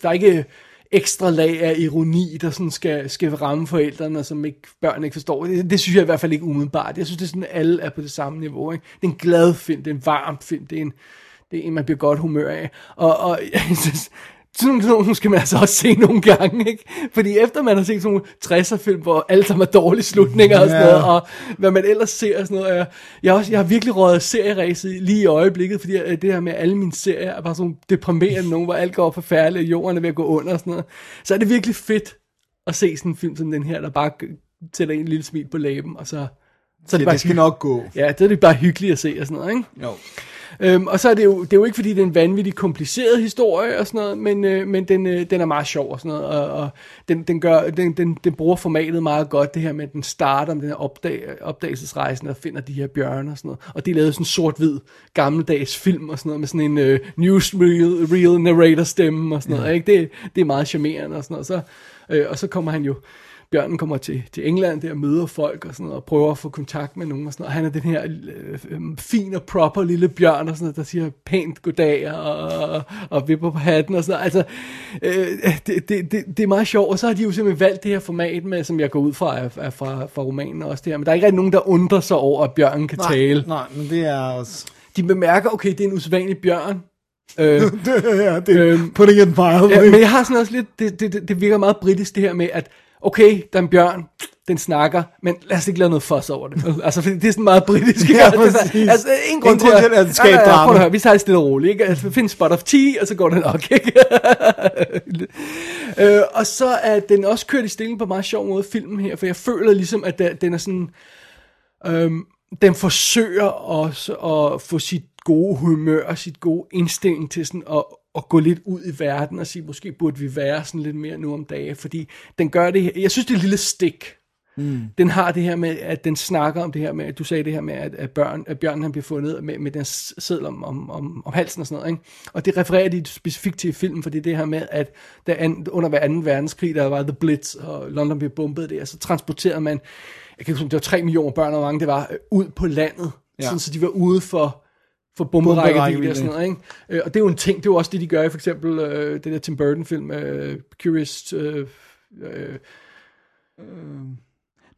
der er ikke ekstra lag af ironi, der sådan skal, skal ramme forældrene, som ikke, børn ikke forstår. Det, det synes jeg i hvert fald ikke umiddelbart. Jeg synes, det er sådan, at alle er på det samme niveau. Ikke? Det er en glad film, det er en varm film, det er en, det er en, man bliver godt humør af. Og, og jeg synes, sådan nogle, skal man altså også se nogle gange, ikke? Fordi efter man har set sådan nogle 60'er-film, hvor alle sammen er dårlige slutninger og sådan noget, og hvad man ellers ser og sådan noget. Jeg, jeg, også, jeg har virkelig røget serieræset lige i øjeblikket, fordi øh, det her med alle mine serier er bare sådan deprimerende nogen, hvor alt går forfærdeligt, og jorden er ved at gå under og sådan noget. Så er det virkelig fedt at se sådan en film som den her, der bare sætter en lille smil på læben, og så, så er det, Det, bare det skal nok gå. Ja, det er det bare hyggeligt at se og sådan noget, ikke? Jo. Øhm, og så er det jo, det er jo ikke fordi, det er en vanvittig kompliceret historie og sådan noget, men, øh, men den, øh, den er meget sjov og sådan noget, og, og den, den, gør, den, den, den bruger formatet meget godt, det her med, at den starter med den her opdag, opdagelsesrejsen og finder de her bjørne og sådan noget, og det er lavet sådan sort-hvid gammeldags film og sådan noget, med sådan en øh, newsreel real narrator stemme og sådan noget, ikke? Det, det er meget charmerende og sådan noget, så, øh, og så kommer han jo, Bjørnen kommer til, til England der og møder folk og sådan noget, og prøver at få kontakt med nogen og sådan noget. Han er den her øh, øh, fin og proper lille bjørn og sådan noget, der siger pænt goddag og, og, og vipper på hatten og sådan noget. Altså, øh, det, det, det, det er meget sjovt. Og så har de jo simpelthen valgt det her format med, som jeg går ud fra, er, er fra, fra romanen også det her. Men der er ikke rigtig nogen, der undrer sig over, at bjørnen kan Nej, tale. nej, men det er også... De bemærker, okay, det er en usædvanlig bjørn. Øh, ja, det er Øhm, putting it pile. Ja, men jeg har sådan også lidt, det, det, det, det virker meget britisk det her med, at okay, der er en bjørn, den snakker, men lad os ikke lave noget fuss over det. altså, fordi det er sådan meget britisk. Ja, altså, altså, ingen grund grund til at skabe ja, ja, drama. Prøv at høre, vi tager det stille og roligt, ikke? Altså, find en spot of tea, og så går det nok, ikke? øh, og så er den også kørt i stilling på en meget sjov måde, filmen her, for jeg føler ligesom, at der- den er sådan, øhm, den forsøger også at få sit gode humør og sit gode indstilling til sådan at, at gå lidt ud i verden og sige, måske burde vi være sådan lidt mere nu om dagen, fordi den gør det jeg synes det er et lille stik, Mm. Den har det her med, at den snakker om det her med, at du sagde det her med, at, at, børn, at bjørnen han bliver fundet med, med den seddel om, om, om, om halsen og sådan noget. Ikke? Og det refererer de specifikt til i filmen, fordi det her med, at der an, under hver anden verdenskrig, der var The Blitz, og London blev bombet der, så transporterede man, jeg kan ikke huske, det var 3 millioner børn, og mange det var, øh, ud på landet, ja. sådan, så de var ude for for bomberækkevidde og sådan noget, ikke? Øh, og det er jo en ting, det er jo også det, de gør i for eksempel øh, det der Tim Burton film, øh, Curious, øh, øh,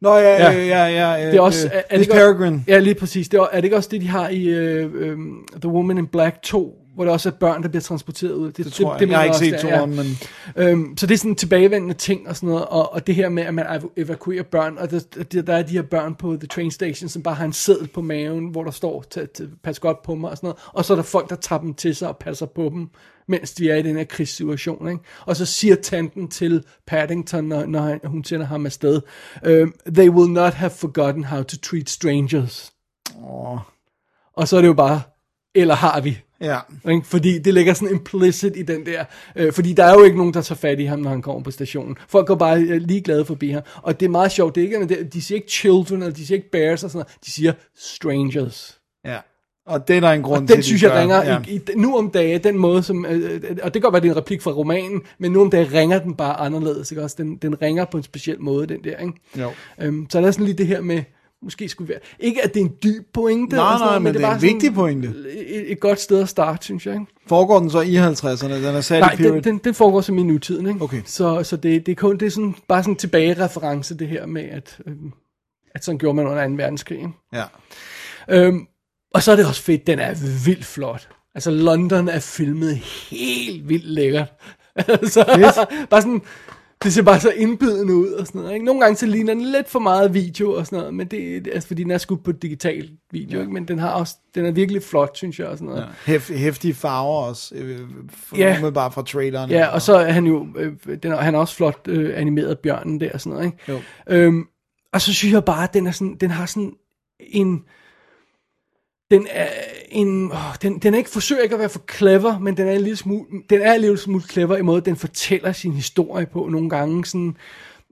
Nå, ja, Ja. ja, ja, det er også, øh, er, er det Miss Peregrine. Ja, lige præcis. Det er, er det ikke også det, de har i øh, øh, The Woman in Black 2, hvor der også er børn, der bliver transporteret ud? Det tror jeg. jeg mener har ikke set det toren, men... Øhm, så det er sådan en tilbagevendende ting og sådan noget, og, og det her med, at man ev- evakuerer børn, og der, der, er de her børn på The Train Station, som bare har en seddel på maven, hvor der står, "Tag- tag- pas godt på mig og sådan noget, og så er der folk, der tager dem til sig og passer på dem, mens de er i den her krigssituation, ikke? Og så siger tanten til Paddington, når, når hun sender ham afsted, øhm, they will not have forgotten how to treat strangers. Åh, Og så er det jo bare, eller har vi? ja. Ikke? Fordi det ligger sådan implicit i den der, øh, fordi der er jo ikke nogen, der tager fat i ham, når han kommer på stationen. Folk går bare øh, ligeglade forbi ham. Og det er meget sjovt, det er ikke, de siger ikke children, eller de siger ikke bears og sådan noget, de siger strangers. ja. Og det er der en grund Og til, den de synes jeg gør. ringer, Ja. i, i, nu om dagen, den måde som, øh, øh, og det kan godt være, det er en replik fra romanen, men nu om dagen ringer den bare anderledes, ikke også? Den, den ringer på en speciel måde, den der, ikke? Jo. Øhm, så der er sådan lige det her med, måske skulle være, ikke at det er en dyb pointe, Nej, nej, noget, men det er en vigtig pointe. Et, et godt sted at starte, synes jeg, ikke? Foregår den så i 50'erne? Den er sat Nej, i period? den, den, den foregår som i nutiden, ikke? Okay. Så, så det, det er kun det er sådan, bare sådan en tilbagereference, det her med, at, øhm, at sådan gjorde man under 2. verdenskrig. Ikke? Ja. Øhm, og så er det også fedt, den er vildt flot. Altså, London er filmet helt vildt lækkert. altså, bare sådan, det ser bare så indbydende ud og sådan noget. Ikke? Nogle gange så ligner den lidt for meget video og sådan noget, men det er altså, fordi den er skudt på digital video, ja. ikke? men den har også, den er virkelig flot, synes jeg, og sådan noget. ja. Hef, hæftige farver også. Øh, for, Ja. bare fra traileren. Ja, og så er han jo, øh, den er, han er også flot øh, animeret bjørnen der og sådan noget, ikke? Jo. Øhm, og så synes jeg bare, at den, er sådan, den har sådan en, den er en, åh, den, den er ikke, forsøger ikke at være for clever, men den er en lille smule, den er en lille smule clever i måde, den fortæller sin historie på nogle gange sådan,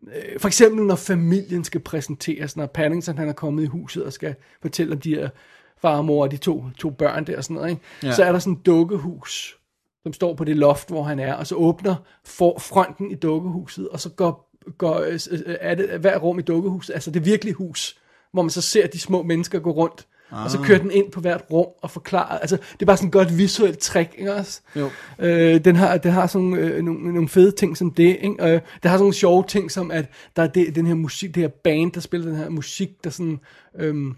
øh, for eksempel når familien skal præsenteres, når Paddington han er kommet i huset og skal fortælle om de her far og mor og de to, to børn der og sådan noget, ikke? Ja. så er der sådan et dukkehus, som står på det loft, hvor han er, og så åbner for fronten i dukkehuset, og så går, går øh, øh, er det hver rum i dukkehuset, altså det virkelige hus, hvor man så ser de små mennesker gå rundt, og så kører den ind på hvert rum og forklarer, altså det er bare sådan et godt visuelt trick, ikke også? Jo. Øh, den har, den har sådan øh, nogle, nogle fede ting som det, ikke? Øh, det har sådan nogle sjove ting som, at der er det, den her musik, det her band, der spiller den her musik, der sådan... Øhm,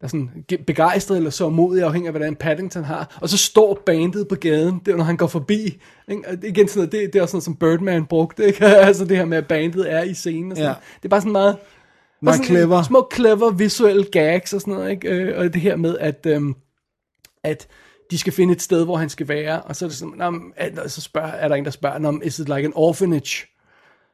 der er sådan ge- begejstret eller så modig, afhængig af, hvordan Paddington har. Og så står bandet på gaden, det er, når han går forbi. Ikke? Og igen, sådan noget, det, det er også sådan, som Birdman brugte. Ikke? altså det her med, at bandet er i scenen. Og sådan. Ja. Det er bare sådan meget... Meget clever. Små clever visuelle gags og sådan noget. Ikke? Øh, Og det her med, at, øhm, at de skal finde et sted, hvor han skal være. Og så er, det sådan, "Nå, men, er, så spørger, er der en, der spørger, "Nå, men, is it like an orphanage?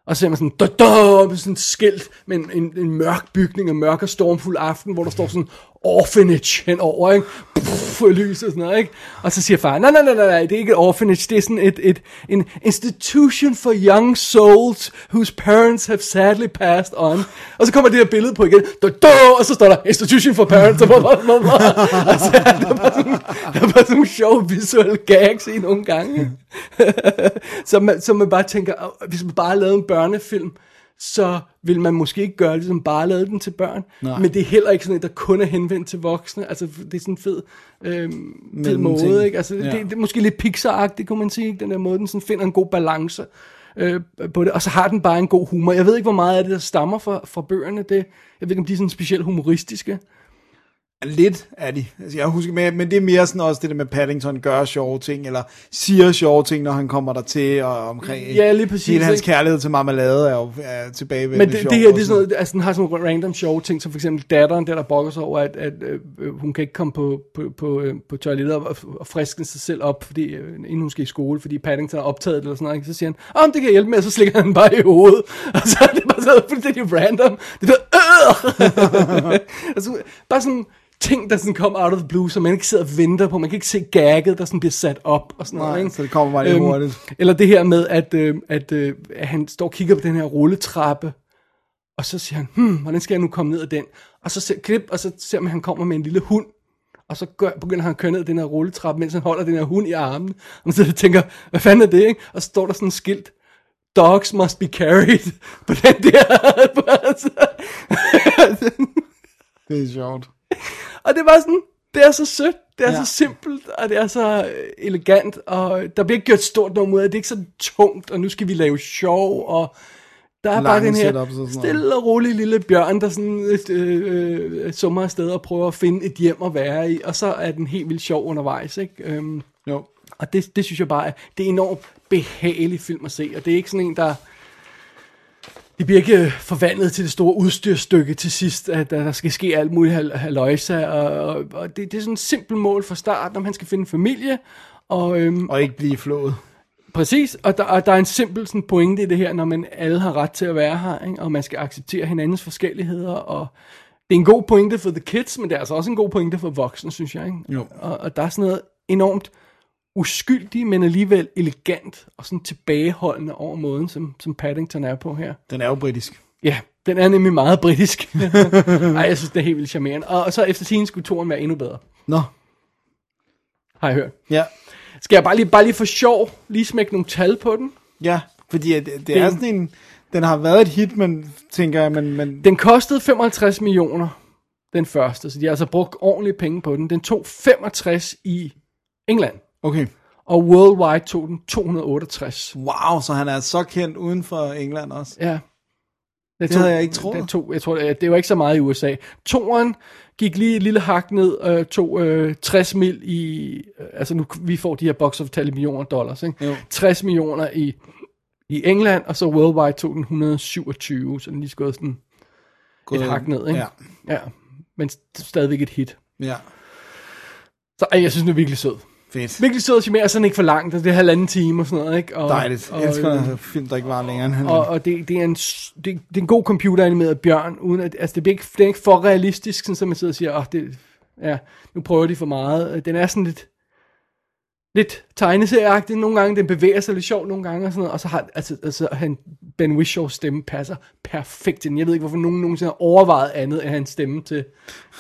Og så ser man sådan, da, da, med sådan et skilt med en, en, en mørk bygning, en mørk og stormfuld aften, hvor der står sådan orphanage henover, ikke? Puff, lys og sådan noget, ikke? Og så siger far, nej, nej, nej, nej, nej, det er ikke et orphanage, det er sådan et, et, en institution for young souls, whose parents have sadly passed on. Og så kommer det her billede på igen, da, da, og så står der, institution for parents, og, blah, blah, blah, og så altså, er der bare sådan, der sådan nogle sjove visuelle gags i nogle gange. så, man, så man bare tænker, hvis man bare lavede en børnefilm, så vil man måske ikke gøre det, som bare lavede den til børn. Nej. Men det er heller ikke sådan, at der kun er henvendt til voksne. Altså, det er sådan en fed, Mellemting. måde, ikke? Altså. Ja. det, det, er måske lidt Pixar-agtigt, kunne man sige, ikke? den der måde, den sådan finder en god balance øh, på det. Og så har den bare en god humor. Jeg ved ikke, hvor meget af det, der stammer fra, fra bøgerne. Det, jeg ved ikke, om de er sådan specielt humoristiske. Lidt er de. Altså, jeg husker, men, men det er mere sådan også det der med Paddington gør sjove ting, eller siger sjove ting, når han kommer der til og omkring. Ja, lige præcis, Hele hans kærlighed til marmelade er jo er tilbagevendende Men det, det her, det er sådan noget, altså den har sådan nogle random sjove ting, som for eksempel datteren, der der brokker sig over, at, at øh, hun kan ikke komme på, på, på, øh, på toilettet og, og friske sig selv op, fordi, øh, inden hun skal i skole, fordi Paddington har optaget det eller sådan noget. Så siger han, om det kan hjælpe med, og så slikker han bare i hovedet. Og så er det bare sådan fuldstændig random. Det der, øh! altså, bare sådan ting, der sådan kommer out of the blue, som man ikke sidder og venter på. Man kan ikke se gagget, der sådan bliver sat op og sådan Nej, noget. Ikke? så det kommer bare lidt hurtigt. Eller det her med, at, øh, at, øh, at han står og kigger på den her rulletrappe, og så siger han, hmm, hvordan skal jeg nu komme ned ad den? Og så ser, klip, og så ser man, at han kommer med en lille hund, og så gør, begynder han at køre ned ad den her rulletrappe, mens han holder den her hund i armen. Og så tænker, hvad fanden er det, ikke? Og så står der sådan et skilt, dogs must be carried, på den der. Det er sjovt. Og det var sådan, det er så sødt, det er ja. Så simpelt, og det er så øh, elegant, og der bliver ikke gjort stort nummer ud af det, er ikke så tungt, og nu skal vi lave sjov, og der er Lange bare den her noget. stille og rolig lille bjørn, der sådan øh, øh, summer afsted og prøver at finde et hjem at være i, og så er den helt vildt sjov undervejs, ikke? Øhm, Jo. og det, det synes jeg bare, det er enormt behagelig film at se, og det er ikke sådan en, der... Det bliver ikke forvandlet til det store udstyrstykke til sidst, at der, skal ske alt muligt hal- halløjsa, og, og, og det, det er sådan et simpelt mål fra start, når man skal finde familie, og, øhm, Og ikke blive flået. Præcis, og der, og der er en simpel sådan, pointe i det her, når man alle har ret til at være her, ikke? og man skal acceptere hinandens forskelligheder, og det er en god pointe for the kids, men det er altså også en god pointe for voksne, synes jeg. Ikke? Jo. Og, og der er sådan noget enormt uskyldig, men alligevel elegant og sådan tilbageholdende over måden, som, som Paddington er på her. Den er jo britisk. Ja, den er nemlig meget britisk. Ej, jeg synes, det er helt vildt charmerende. Og, så efter sin skulle toren være endnu bedre, Nå. har jeg hørt. Ja. Skal jeg bare lige, bare lige for sjov lige smække nogle tal på den? Ja, fordi det, det er Den- sådan en... Den har været et hit, men tænker jeg, men... men Den kostede 55 millioner, den første, så de har altså brugt ordentlige penge på den. Den tog 65 i England, okay. og worldwide tog den 268. Wow, så han er så kendt uden for England også. Ja. Det havde jeg ikke troet. Den tog, jeg tror, det var ikke så meget i USA. Toren gik lige et lille hak ned, øh, tog øh, 60 mil i, øh, altså nu, vi får de her box of millioner dollars, ikke? Jo. 60 millioner i, i England, og så worldwide tog den 127, så den lige skød sådan et hak ned, ikke? Ja. ja. Men st- stadigvæk et hit. Ja. Så ej, jeg synes, den er virkelig sød. Fedt. Virkelig sød og charmerende, sådan ikke for langt, det er halvanden time og sådan noget, ikke? Og, Dejligt. Jeg elsker øh, film, der ikke var længere end og, og det, det, er en, det, det er en god computeranimeret bjørn, uden at, altså det, bliver ikke, det er ikke for realistisk, sådan, så man sidder og siger, oh, det, ja, nu prøver de for meget. Den er sådan lidt, lidt tegneserieagtig nogle gange, den bevæger sig lidt sjovt nogle gange og sådan noget, og så har, altså, altså han, Ben Whishaws stemme passer perfekt den. Jeg ved ikke, hvorfor nogen nogensinde har overvejet andet end hans stemme til.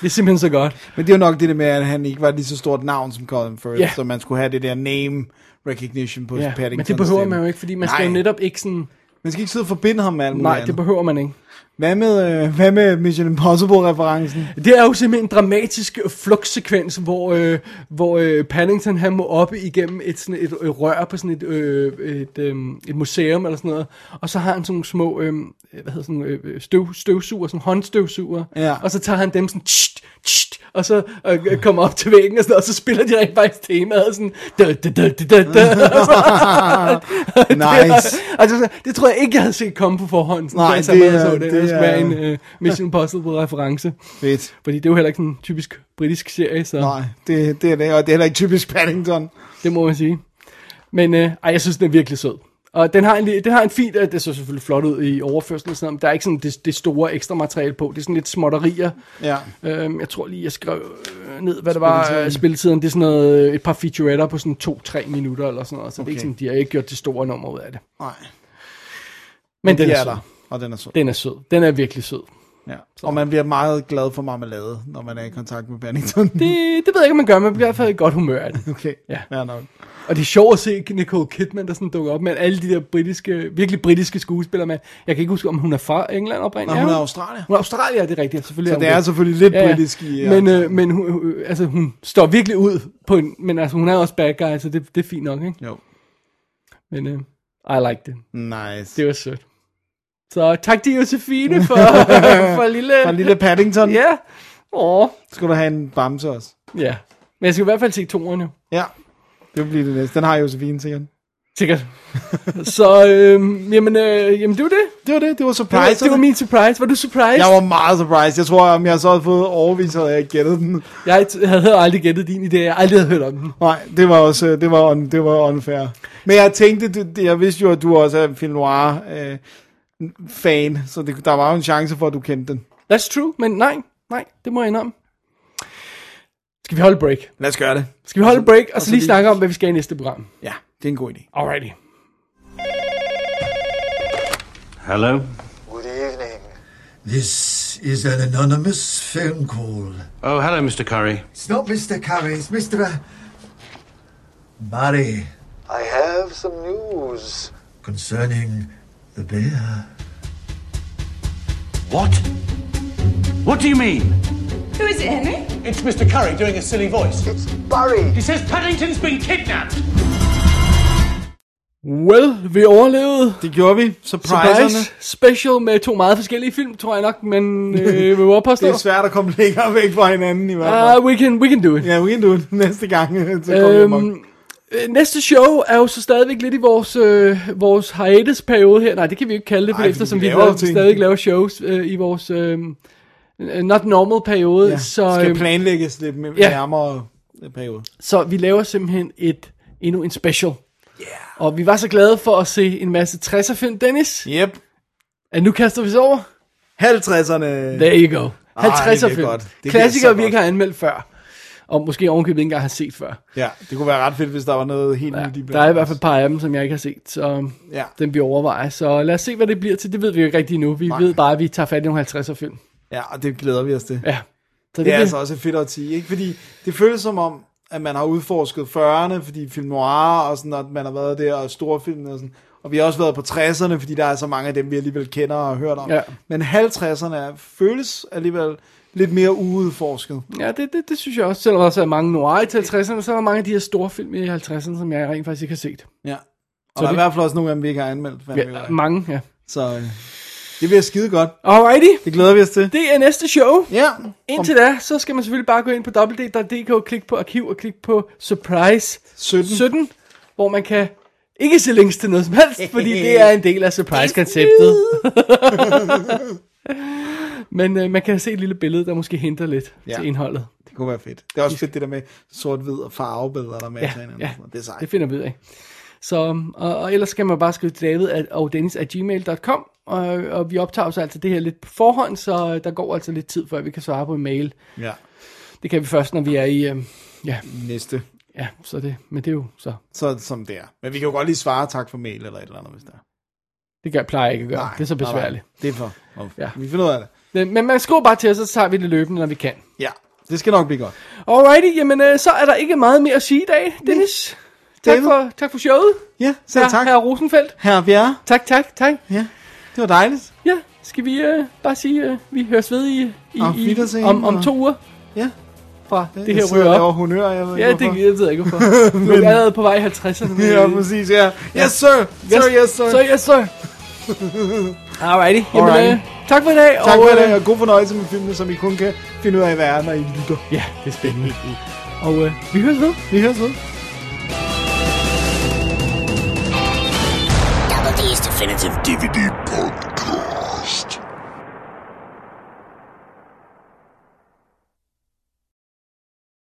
Det er simpelthen så godt. Men det er jo nok det der med, at han ikke var lige så stort navn som Colin Firth, Ja. så man skulle have det der name recognition på Ja, Paddington. men det behøver man jo ikke, fordi man skal Nej. jo netop ikke sådan... Man skal ikke sidde og forbinde ham med alt Nej, andet. det behøver man ikke. Hvad med, øh, hvad med Mission Impossible-referencen? Det er jo simpelthen en dramatisk flugtsekvens, hvor, øh, hvor øh, Paddington han må op igennem et, sådan et, et rør på sådan et, øh, et, øh, et museum eller sådan noget, og så har han sådan nogle små øh, hvad hedder sådan, øh, støv, støvsuger, sådan håndstøvsuger, Ja. og så tager han dem sådan, tst, tst, og så øh, øh, kommer op til væggen og, sådan, og så spiller de rent faktisk temaet sådan, da, da, da, da, da, Nice. altså, så- det tror jeg ikke, jeg havde set komme på forhånd. Sådan, Nej, jeg så det så det. Det Det være er- en uh, Mission Impossible-reference. Fedt. Fordi det er jo heller ikke sådan en typisk britisk serie, så Nej, det, det er det, og det er heller ikke typisk Paddington. det må man sige. Men øh, ej, jeg synes, den er virkelig sød. Og den har en, den har en fint, øh, det så selvfølgelig flot ud i overførselen og sådan noget, men der er ikke sådan det, det store ekstra materiale på. Det er sådan lidt småtterier. Ja. Øhm, jeg tror lige, jeg skrev øh, ned, hvad det var, øh, spilletiden. Det er sådan noget, øh, et par featuretter på sådan 2-3 minutter eller sådan noget. Så okay. det er ikke sådan, de har ikke gjort det store nummer ud af det. Nej, Men den de er, er der, og den er sød. Den er sød. Den er virkelig sød. Ja. Og man bliver meget glad for marmelade, når man er i kontakt med Paddington. Det, det ved jeg ikke, om man gør, men man bliver i hvert fald i godt humør af det. Okay, Ja. ja nok. Og det er sjovt at se Nicole Kidman, der sådan dukker op med alle de der britiske, virkelig britiske skuespillere med. Jeg kan ikke huske, om hun er fra England oprindeligt. Nå, hun er hun? Australier. Hun er Australier, det er rigtigt. Selvfølgelig Så er det er selvfølgelig lidt britisk i... ja. Men, øh, men hun, hun- altså, hun står virkelig ud på en, men altså, hun er også bad guy, så det, det er fint nok, ikke? Jo. Men øh, I like det. Nice. Det var sødt. Så tak til Josefine for, for lille... En lille Paddington. Ja. Åh. Skal du have en bamse også? Ja. Men jeg skal i hvert fald se toeren jo. Ja. Det vil blive det næste. Den har Josefine sikkert. Sikkert. så, øh, jamen, øh, jamen, det var det. Det var det. Det var Det var, surprise. det var min surprise. Var du surprised? Jeg var meget surprised. Jeg tror, om jeg så havde fået overvist, havde jeg gættet den. Jeg havde aldrig gættet din idé. Jeg aldrig havde hørt om den. Nej, det var også det var, det var unfair. Men jeg tænkte, det, jeg vidste jo, at du også er en film noir øh, fan, så det, der var jo en chance for, at du kendte den. That's true, men nej, nej, det må jeg indrømme. Skal vi holde break? Lad os gøre det. Skal vi holde break, og og så lige lige- snakke om, hvad vi skal i næste program? Ja, det er en god idé. Alrighty. Hello? Good evening. This is an anonymous phone call. Oh, hello, Mr. Curry. It's not Mr. Curry, it's Mr. Uh, Barry I have some news. concerning bear. What? What do you mean? Who is it, Henry? It's Mr. Curry doing a silly voice. It's Barry. He says Paddington's been kidnapped. Well, vi overlevede Det gjorde vi. Surpriserne. Surprise Special med to meget forskellige film, tror jeg nok, men øh, vi var påstå. Det er svært at komme længere væk fra hinanden i hvert fald. Uh, we, can, we can do it. Ja, we can do it næste gang. Så kommer. Øhm, øh, næste show er jo så stadigvæk lidt i vores, øh, vores hiatus-periode her. Nej, det kan vi jo ikke kalde det, for Nej, eftersom vi vi laver ting. stadig laver shows øh, i vores øh, not normal periode. ja, så, skal øh, planlægges lidt med, ja. nærmere øh, periode. så vi laver simpelthen et endnu en special. Yeah. Og vi var så glade for at se en masse 60'er film, Dennis. Yep. At nu kaster vi os over. 50'erne. There you go. Ej, 50'er det bliver film. godt. Det Klassikere, vi ikke har anmeldt før. Og måske ovenkøbet ikke engang har set før. Ja, det kunne være ret fedt, hvis der var noget helt Ja, nyt i der er i hvert fald et par af dem, som jeg ikke har set, så Ja. den vi overvejer. Så lad os se, hvad det bliver til. Det ved vi jo ikke rigtig nu. Vi Nej. ved bare, at vi tager fat i nogle 50'er film. Ja, og det glæder vi os til. Ja. Så Det er bliver- altså også fedt årti, ikke? Fordi det føles som om, at man har udforsket 40'erne, fordi film noir og sådan, at man har været der, og store film og sådan. Og vi har også været på 60'erne, fordi der er så mange af dem, vi alligevel kender og hørt om. Ja. Men 50'erne er, føles alligevel lidt mere uudforsket. Ja, det, det, det synes jeg også. Selvom der også er mange noir til 50'erne, så er der mange af de her store film i 50'erne, som jeg rent faktisk ikke har set. Ja. Og Så der er det- i hvert fald også nogle af dem, vi ikke har anmeldt. vi Ja, mange, ja. Så øh, det bliver skide godt. Alrighty. Det glæder vi os til. Det er næste show. Ja. Indtil da, så skal man selvfølgelig bare gå ind på www.dk, klikke på arkiv og klikke på Surprise 17. 17, hvor man kan ikke se links til noget som helst, fordi det er en del af Surprise-konceptet. Men øh, man kan se et lille billede, der måske hinter lidt Ja. til indholdet. Det kunne være fedt. Det er også fedt det der med sort-hvid og farvebilleder, der matcher Ja, hinanden. ja. Det er sejt. Det finder vi ud af. Så, og, og ellers skal man bare skrive til David at, og Dennis at gmail.com, og, og vi optager så altså det her lidt på forhånd, så der går altså lidt tid, før vi kan svare på en mail. Ja. Det kan vi først, når vi er i, øh, ja, Næste. ja, så det, men det er jo så, Så som det er. Men vi kan jo godt lige svare tak for mail eller et eller andet, hvis der er. det gør, plejer jeg ikke at gøre, det er så nej, nej. besværligt. Det er for. Ja. Vi finder ud af det. Men, men man skriver bare til os, så tager vi det løbende, når vi kan. Ja, det skal nok blive godt. Alrighty, jamen øh, så er der ikke meget mere at sige i dag, Dennis. Tak for, tak for showet. Ja, selv Her, tak. Herre Rosenfeldt. Herre Bjerre. Tak, tak, tak. Ja, det var dejligt. Ja, skal vi øh, bare sige, øh, vi høres ved i, i, i om, om to uger Ja. fra det Jeg her laver op. honør, jeg ved Ja, ikke det hvorfor. jeg ved jeg ikke hvorfor. Du er Men- allerede på vej i 50'erne. med- Ja, præcis, ja. Yes, sir. Sir, yes, sir. Så yes, sir. Alrighty. Jamen, Alrighty. øh, tak for i dag. Tak for øh, det, og god fornøjelse med filmene, som I kun kan finde ud af, hvad er, når I lytter. Ja, det er spændende. Og øh, vi høres ved. Vi høres ved. Double D's Definitive DVD.